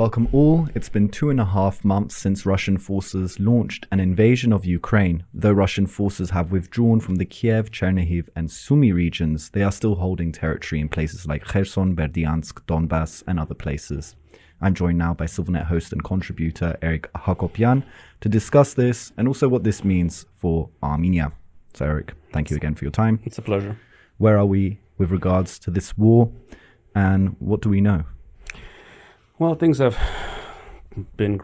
Welcome all. It's been two and a half months since Russian forces launched an invasion of Ukraine. Though Russian forces have withdrawn from the Kiev, Chernihiv, and Sumy regions, they are still holding territory in places like Kherson, Berdyansk, Donbass, and other places. I'm joined now by CivilNet host and contributor Eric Hacopian to discuss this and also what this means for Armenia. So, Eric, thank you again for your time. It's a pleasure. Where are we with regards to this war, and what do we know? Well, things have been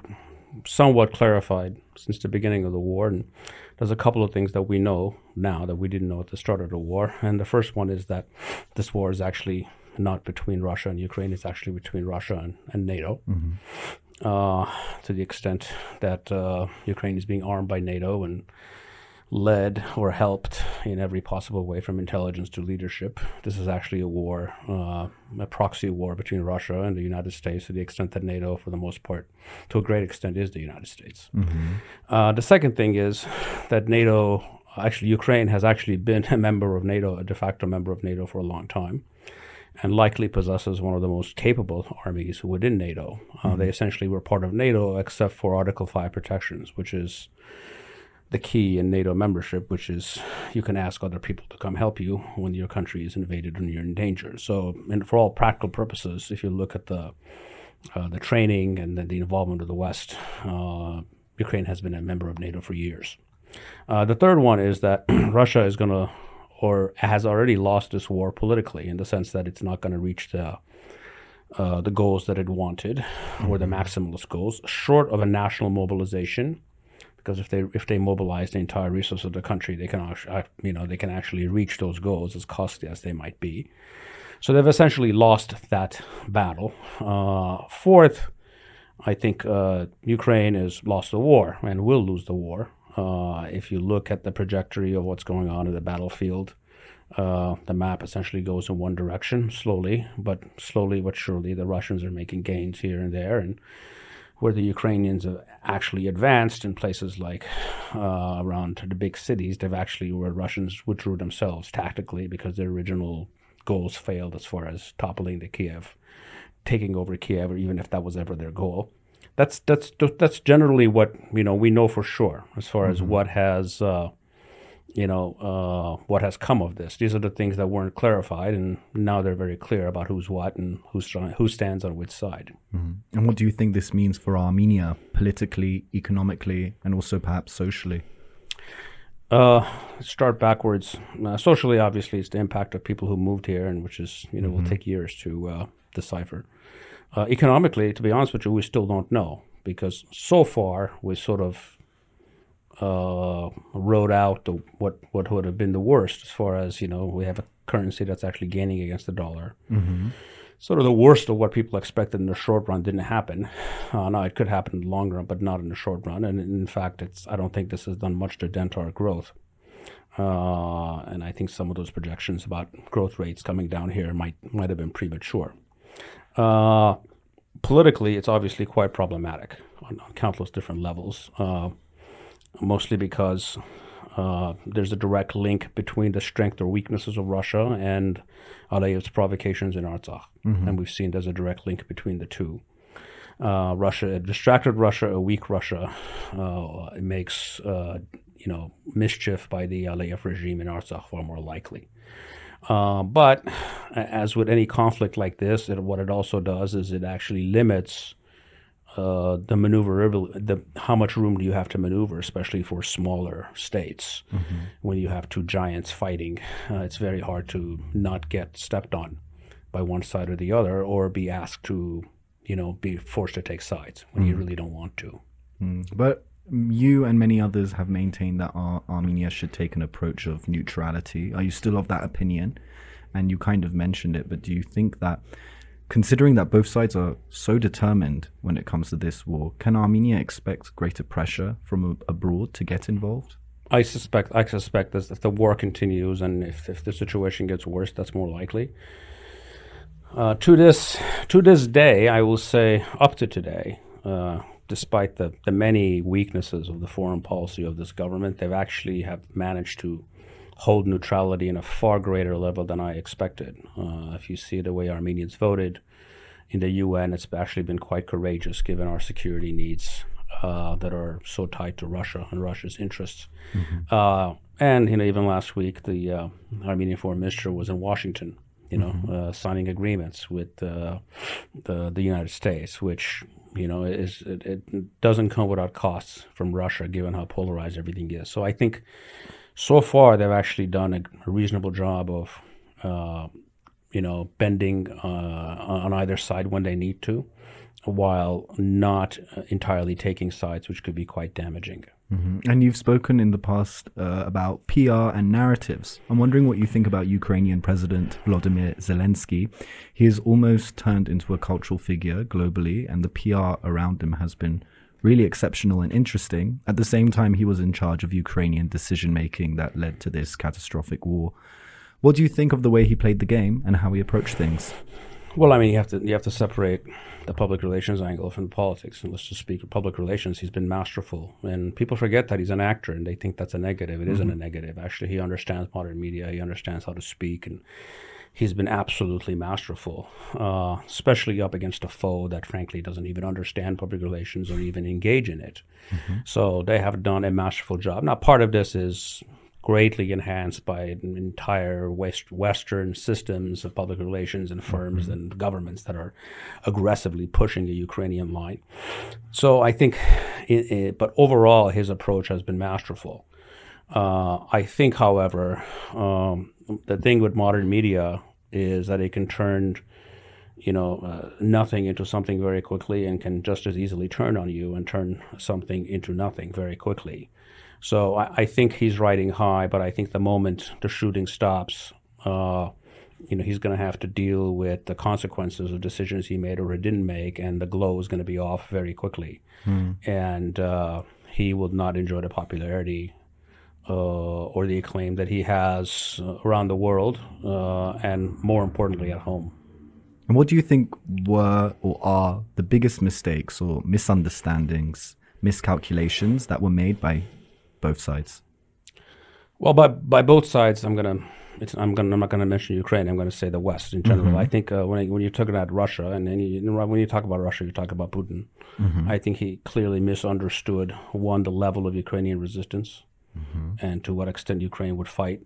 somewhat clarified since the beginning of the war, and there's a couple of things that we know now that we didn't know at the start of the war. And the first one is that this war is actually not between Russia and Ukraine; it's actually between Russia and, and NATO. Mm-hmm. Uh, to the extent that uh, Ukraine is being armed by NATO and led or helped in every possible way from intelligence to leadership. This is actually a war, uh, a proxy war between Russia and the United States to the extent that NATO, for the most part, to a great extent, is the United States. Mm-hmm. Uh, the second thing is that NATO, actually, Ukraine has actually been a member of NATO, a de facto member of NATO for a long time. And likely possesses one of the most capable armies within NATO. Uh, mm-hmm. They essentially were part of NATO, except for Article 5 protections, which is the key in NATO membership, which is you can ask other people to come help you when your country is invaded and you're in danger. So, and for all practical purposes, if you look at the uh, the training and the, the, involvement of the West, uh, Ukraine has been a member of NATO for years. Uh, the third one is that Russia is going to, or has already lost this war politically, in the sense that it's not going to reach the uh, the goals that it wanted, mm-hmm. or the mm-hmm. maximalist goals, short of a national mobilization because if they if they mobilize the entire resources of the country, they can you know they can actually reach those goals as costly as they might be. So they've essentially lost that battle. Uh, fourth, I think uh, Ukraine has lost the war and will lose the war. Uh, if you look at the trajectory of what's going on in the battlefield, uh, the map essentially goes in one direction slowly, but slowly but surely the Russians are making gains here and there, and where the Ukrainians have actually advanced in places like uh, around the big cities, they've actually where Russians withdrew themselves tactically because their original goals failed as far as toppling the Kiev, taking over Kiev, or even if that was ever their goal. That's that's that's generally what you know we know for sure as far mm-hmm. as what has uh, you know, uh, what has come of this. These are the things that weren't clarified, and now they're very clear about who's what and who's trying, who stands on which side. Mm-hmm. And what do you think this means for Armenia politically, economically, and also perhaps socially? Uh, start backwards. Uh, socially, obviously, it's the impact of people who moved here, and which is you know mm-hmm. will take years to uh, decipher. Uh, economically, to be honest with you, we still don't know because so far we sort of uh, wrote out the, what what would have been the worst as far as you know we have a currency that's actually gaining against the dollar. Mm-hmm. Sort of the worst of what people expected in the short run didn't happen. Uh, now it could happen in the long run, but not in the short run. And in fact, it's I don't think this has done much to dent our growth. Uh, and I think some of those projections about growth rates coming down here might might have been premature. Uh, politically, it's obviously quite problematic on, on countless different levels. Mostly because uh, there's a direct link between the strength or weaknesses of Russia and Aliyev's provocations in Artsakh. Mm-hmm. And we've seen there's a direct link between the two. Uh, Russia, a distracted Russia, a weak Russia, uh, it makes uh, you know mischief by the Aliyev regime in Artsakh far more likely. Uh, but as with any conflict like this, it, what it also does is it actually limits uh, the maneuverability, the how much room do you have to maneuver, especially for smaller states, mm-hmm. when you have two giants fighting? Uh, it's very hard to not get stepped on by one side or the other, or be asked to, you know, be forced to take sides when mm. you really don't want to. Mm. But you and many others have maintained that Ar- Armenia should take an approach of neutrality. Are you still of that opinion? And you kind of mentioned it, but do you think that Considering that both sides are so determined when it comes to this war, can Armenia expect greater pressure from abroad to get involved? I suspect. I suspect that if the war continues and if, if the situation gets worse, that's more likely. Uh, to this to this day, I will say up to today, uh, despite the, the many weaknesses of the foreign policy of this government, they've actually have managed to hold neutrality in a far greater level than I expected. Uh, if you see the way Armenians voted, in the UN, it's actually been quite courageous given our security needs uh, that are so tied to Russia and Russia's interests. Mm-hmm. Uh, and you know, even last week, the uh, Armenian foreign minister was in Washington, you know, mm-hmm. Uh, signing agreements with uh, the the United States, which you know is it, it, doesn't come without costs from Russia, given how polarized everything is. So I think so far they've actually done a, reasonable job of uh, you know, bending uh, on either side when they need to, while not entirely taking sides, which could be quite damaging. Mm-hmm. And you've spoken in the past uh, about PR and narratives. I'm wondering what you think about Ukrainian President Volodymyr Zelensky. He has almost turned into a cultural figure globally, and the PR around him has been really exceptional and interesting. At the same time, he was in charge of Ukrainian decision making that led to this catastrophic war. What do you think of the way he played the game and how he approached things? Well, I mean, you have to you have to separate the public relations angle from the politics. And let's just speak of public relations. He's been masterful, and people forget that he's an actor, and they think that's a negative. It mm-hmm. isn't a negative. Actually, he understands modern media. He understands how to speak, and he's been absolutely masterful, uh, especially up against a foe that frankly doesn't even understand public relations or even engage in it. Mm-hmm. So they have done a masterful job. Now, part of this is greatly enhanced by entire West, Western systems of public relations and firms mm-hmm. and governments that are aggressively pushing the Ukrainian line. So I think, it, it, but overall, his approach has been masterful. Uh, I think, however, um, the thing with modern media is that it can turn you know, uh, nothing into something very quickly and can just as easily turn on you and turn something into nothing very quickly. So I, I, think he's riding high, but I think the moment the shooting stops, uh, you know, he's going to have to deal with the consequences of decisions he made or he didn't make, and the glow is going to be off very quickly, mm. and uh, he will not enjoy the popularity or the acclaim that he has uh, around the world, uh, and more importantly, at home. And what do you think were or are the biggest mistakes or misunderstandings, miscalculations that were made by both sides? Well, by by both sides, I'm gonna. I'm gonna. I'm not gonna mention Ukraine. I'm gonna say the West in general. Mm-hmm. I think uh, when I, when you're talking about Russia, and you, when you talk about Russia, you talk about Putin. Mm-hmm. I think he clearly misunderstood one the level of Ukrainian resistance, mm-hmm. and to what extent Ukraine would fight,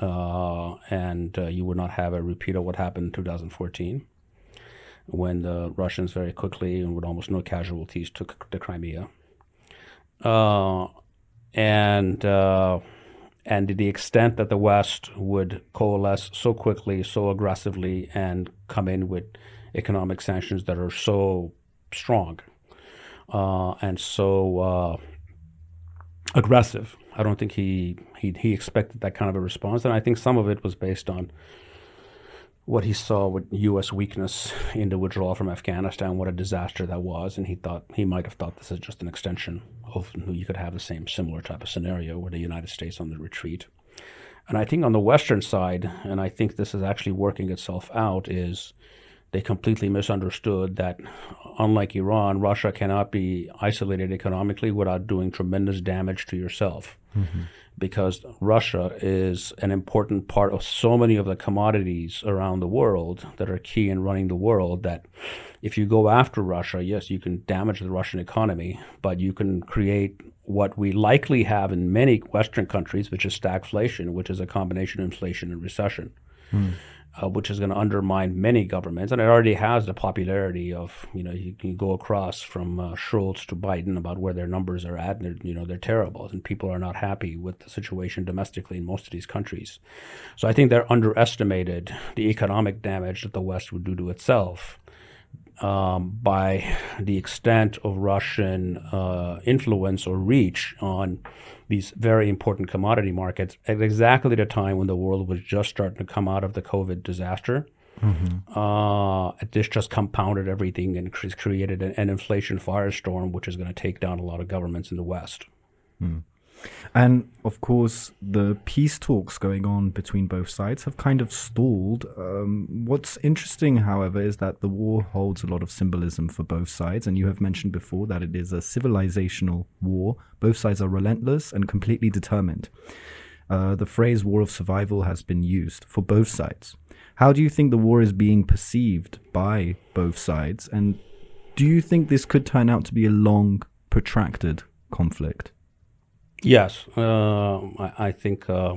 uh, and uh, you would not have a repeat of what happened in 2014, when the Russians very quickly and with almost no casualties took the Crimea. Uh, and uh, and to the extent that the West would coalesce so quickly, so aggressively, and come in with economic sanctions that are so strong uh, and so uh, aggressive. I don't think he, he he expected that kind of a response, and I think some of it was based on what he saw with U.S. weakness in the withdrawal from Afghanistan, what a disaster that was, and he thought he might have thought this is just an extension of you could have the same similar type of scenario with the United States on the retreat. And I think on the Western side, and I think this is actually working itself out, is they completely misunderstood that unlike Iran, Russia cannot be isolated economically without doing tremendous damage to yourself. Mm-hmm because Russia is an important part of so many of the commodities around the world that are key in running the world that if you go after Russia, yes, you can damage the Russian economy, but you can create what we likely have in many Western countries, which is stagflation, which is a combination of inflation and recession. Hmm uh, which is going to undermine many governments, and it already has the popularity of you know you can go across from uh, Scholz to Biden about where their numbers are at, and you know they're terrible, and people are not happy with the situation domestically in most of these countries. So I think they're underestimated the economic damage that the West would do to itself um, by the extent of Russian uh, influence or reach on these very important commodity markets at exactly the time when the world was just starting to come out of the COVID disaster. Mm-hmm. Uh, this just compounded everything and created an, an inflation firestorm, which is going to take down a lot of governments in the West. Mm. And of course, the peace talks going on between both sides have kind of stalled. Um, what's interesting, however, is that the war holds a lot of symbolism for both sides. And you have mentioned before that it is a civilizational war. Both sides are relentless and completely determined. Uh, the phrase war of survival has been used for both sides. How do you think the war is being perceived by both sides? And do you think this could turn out to be a long, protracted conflict? Yes, uh, I, I, think uh,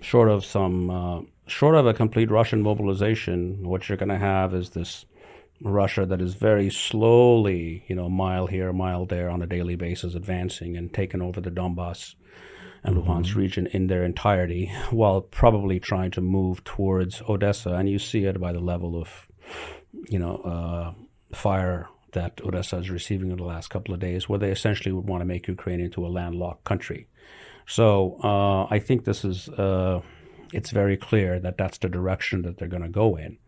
short of some, uh, short of a complete Russian mobilization, what you're going to have is this Russia that is very slowly, you know, mile here, mile there on a daily basis, advancing and taking over the Donbass and mm-hmm. Luhansk region in their entirety, while probably trying to move towards Odessa. And you see it by the level of, you know, uh, fire that Odessa is receiving in the last couple of days, where they essentially would want to make Ukraine into a landlocked country. So uh, I think this is, uh, it's very clear that that's the direction that they're going to go in.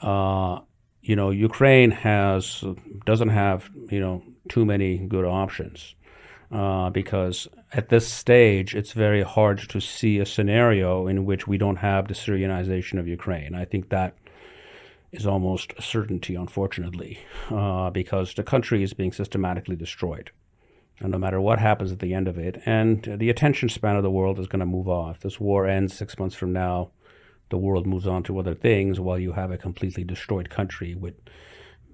Uh, you know, Ukraine has doesn't have you know too many good options uh, because at this stage it's very hard to see a scenario in which we don't have the Syrianization of Ukraine. I think that is almost a certainty, unfortunately, uh, because the country is being systematically destroyed. And no matter what happens at the end of it, and the attention span of the world is going to move off. This war ends six months from now the world moves on to other things while you have a completely destroyed country with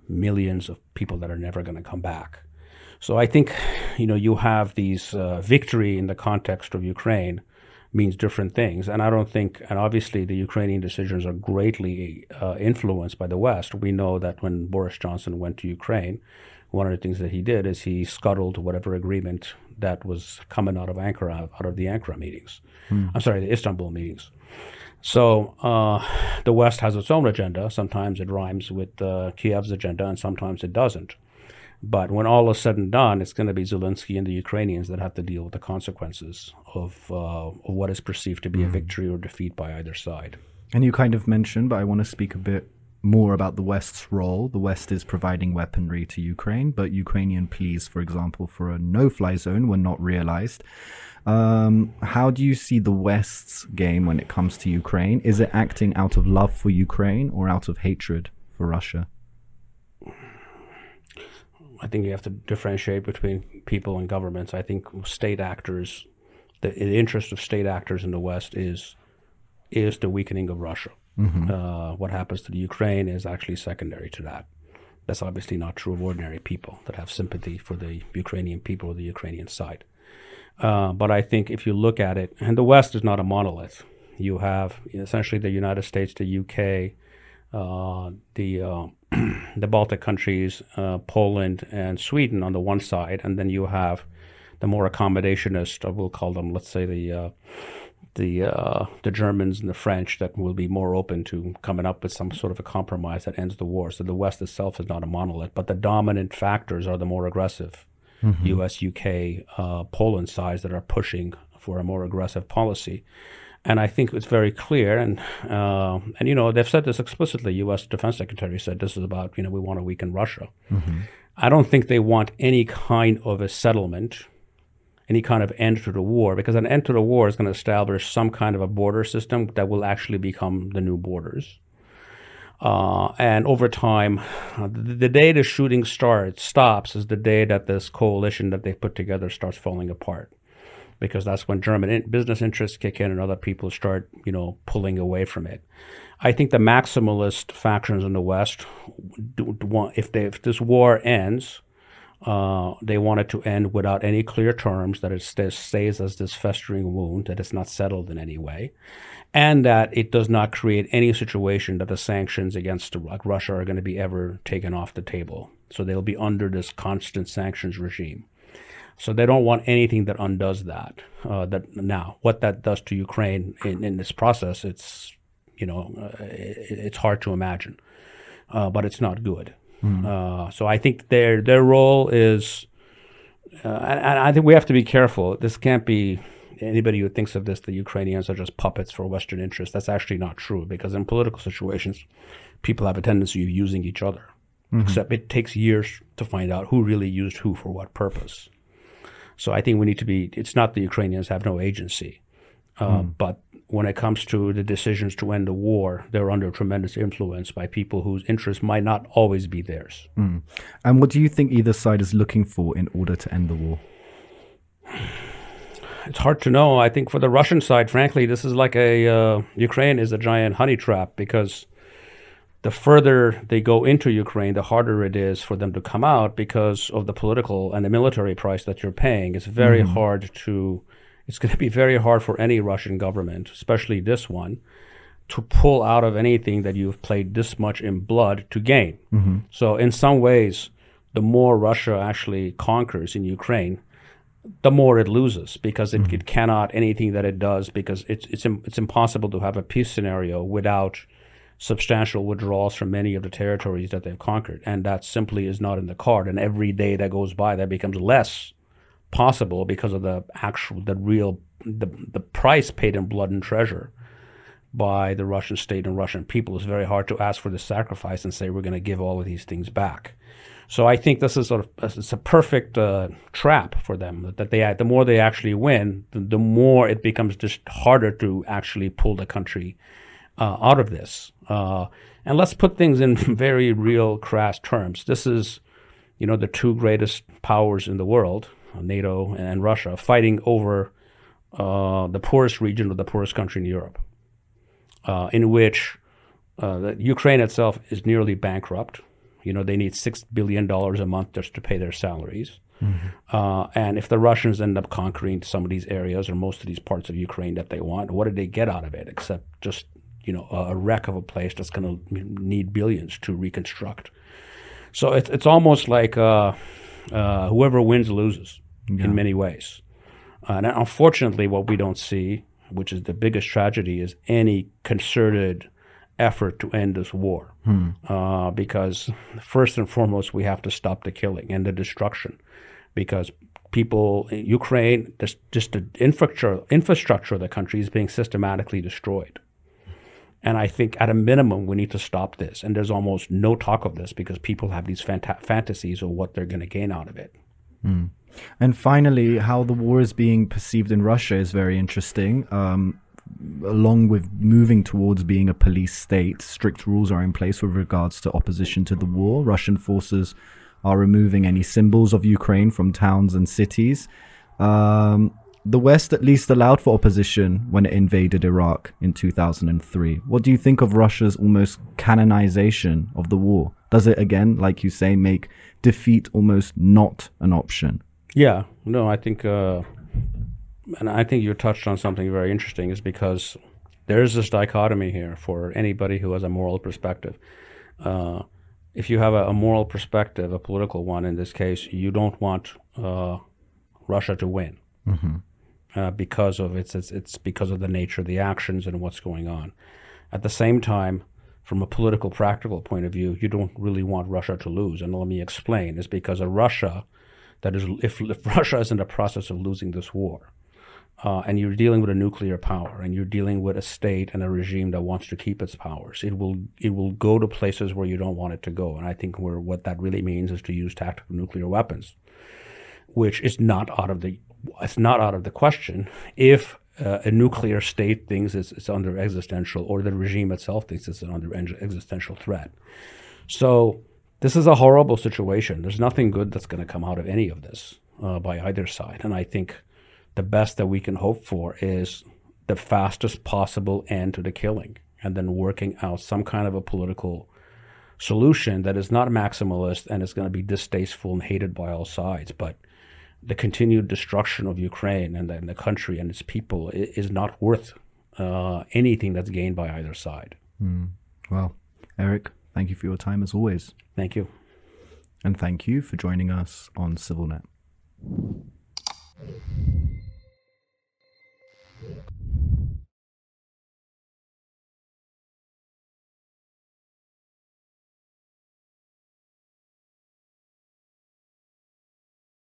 millions of people that are never going to come back. So I think, you know, you have these uh, victory in the context of Ukraine means different things. And I don't think, and obviously the Ukrainian decisions are greatly uh, influenced by the West. We know that when Boris Johnson went to Ukraine, one of the things that he did is he scuttled whatever agreement that was coming out of Ankara, out of the Ankara meetings. Hmm. I'm sorry, the Istanbul meetings. So uh, the West has its own agenda. Sometimes it rhymes with uh, Kiev's agenda, and sometimes it doesn't. But when all is said and done, it's going to be Zelensky and the Ukrainians that have to deal with the consequences of, uh, of what is perceived to be mm. a victory or defeat by either side. And you kind of mentioned, but I want to speak a bit more about the West's role. The West is providing weaponry to Ukraine, but Ukrainian pleas, for example, for a no fly zone were not realized. Um, how do you see the West's game when it comes to Ukraine? Is it acting out of love for Ukraine or out of hatred for Russia? I think you have to differentiate between people and governments. I think state actors, the, the interest of state actors in the West is is the weakening of Russia. Mm-hmm. Uh, what happens to the Ukraine is actually secondary to that. That's obviously not true of ordinary people that have sympathy for the Ukrainian people or the Ukrainian side. Uh, but I think if you look at it, and the West is not a monolith. You have essentially the United States, the UK, uh, the uh, the Baltic countries, uh, Poland, and Sweden on the one side, and then you have the more accommodationist, we'll call them, let's say the uh, the uh, the Germans and the French that will be more open to coming up with some sort of a compromise that ends the war. So the West itself is not a monolith, but the dominant factors are the more aggressive mm-hmm. U.S., U.K., uh, Poland sides that are pushing for a more aggressive policy. And I think it's very clear, and uh, and you know they've said this explicitly. U.S. Defense Secretary said this is about you know we want to weaken Russia. Mm-hmm. I don't think they want any kind of a settlement, any kind of end to the war, because an end to the war is going to establish some kind of a border system that will actually become the new borders. Uh, and over time, uh, the, the, day the shooting starts stops is the day that this coalition that they put together starts falling apart, because that's when German in, business interests kick in and other people start, you know, pulling away from it. I think the maximalist factions in the West do, do want, if they if this war ends, uh, they want it to end without any clear terms, that it stays as this festering wound, that it's not settled in any way and that it does not create any situation that the sanctions against Russia are going to be ever taken off the table. So they'll be under this constant sanctions regime. So they don't want anything that undoes that. Uh, that now, what that does to Ukraine in, in this process, it's you know, uh, it, it's hard to imagine, uh, but it's not good. Mm. so I think their their role is, uh, and, and I think we have to be careful. This can't be anybody who thinks of this, the Ukrainians are just puppets for Western interests. That's actually not true because in political situations, people have a tendency of using each other. Mm-hmm. Except it takes years to find out who really used who for what purpose. So I think we need to be. It's not the Ukrainians have no agency, uh, mm. but when it comes to the decisions to end the war, they're under tremendous influence by people whose interests might not always be theirs. Mm. And what do you think either side is looking for in order to end the war? it's hard to know. I think for the Russian side, frankly, this is like a uh, Ukraine is a giant honey trap because the further they go into Ukraine, the harder it is for them to come out because of the political and the military price that you're paying. It's very mm-hmm. hard to. It's going to be very hard for any Russian government, especially this one, to pull out of anything that you've played this much in blood to gain. Mm-hmm. So, in some ways, the more Russia actually conquers in Ukraine, the more it loses because it, mm-hmm. it cannot anything that it does because it's it's it's impossible to have a peace scenario without substantial withdrawals from many of the territories that they've conquered, and that simply is not in the card. And every day that goes by, that becomes less possible because of the actual, the real, the the price paid in blood and treasure by the Russian state and Russian people. It's very hard to ask for the sacrifice and say we're going to give all of these things back. So I think this is sort of it's a perfect uh, trap for them that they the more they actually win, the, the, more it becomes just harder to actually pull the country uh, out of this. Uh, and let's put things in very real, crass terms. This is, you know, the two greatest powers in the world, NATO and Russia, fighting over uh, the poorest region of the poorest country in Europe, uh, in which uh, Ukraine itself is nearly bankrupt you know, they need six billion dollars a month just to pay their salaries. Mm-hmm. Uh, and if the Russians end up conquering some of these areas or most of these parts of Ukraine that they want, what did they get out of it except just you know a, wreck of a place that's going to need billions to reconstruct? So it's it's almost like uh, uh, whoever wins loses yeah. in many ways. and unfortunately, what we don't see, which is the biggest tragedy, is any concerted effort to end this war. Hmm. Uh, because first and foremost, we have to stop the killing and the destruction. Because people, Ukraine, just, just the infrastructure, infrastructure of the country is being systematically destroyed. And I think at a minimum, we need to stop this. And there's almost no talk of this because people have these fanta- fantasies of what they're going to gain out of it. Hmm. And finally, how the war is being perceived in Russia is very interesting. Um, along with moving towards being a police state, strict rules are in place with regards to opposition to the war. Russian forces are removing any symbols of Ukraine from towns and cities. Um, the West at least allowed for opposition when it invaded Iraq in 2003. What do you think of Russia's almost canonization of the war? Does it, again, like you say, make defeat almost not an option? Yeah, no, I think uh, and I think you touched on something very interesting, is because there's this dichotomy here for anybody who has a moral perspective. Uh, if you have a, a, moral perspective, a political one in this case, you don't want uh, Russia to win mm-hmm. Uh, because of its, it's, it's because of the nature of the actions and what's going on. At the same time, from a political practical point of view, you don't really want Russia to lose. And let me explain: is because a Russia that is, if, if Russia is in the process of losing this war, uh, and you're dealing with a nuclear power, and you're dealing with a state and a regime that wants to keep its powers. It will it will go to places where you don't want it to go, and I think where what that really means is to use tactical nuclear weapons, which is not out of the it's not out of the question if uh, a nuclear state thinks it's, it's under existential, or the regime itself thinks it's under existential threat. So this is a horrible situation. There's nothing good that's going to come out of any of this uh, by either side, and I think the best that we can hope for is the fastest possible end to the killing and then working out some kind of a political solution that is not maximalist and is going to be distasteful and hated by all sides. But the continued destruction of Ukraine and the, and the country and its people is, not worth uh, anything that's gained by either side. Mm. Well, Eric, thank you for your time as always. Thank you. And thank you for joining us on CivilNet.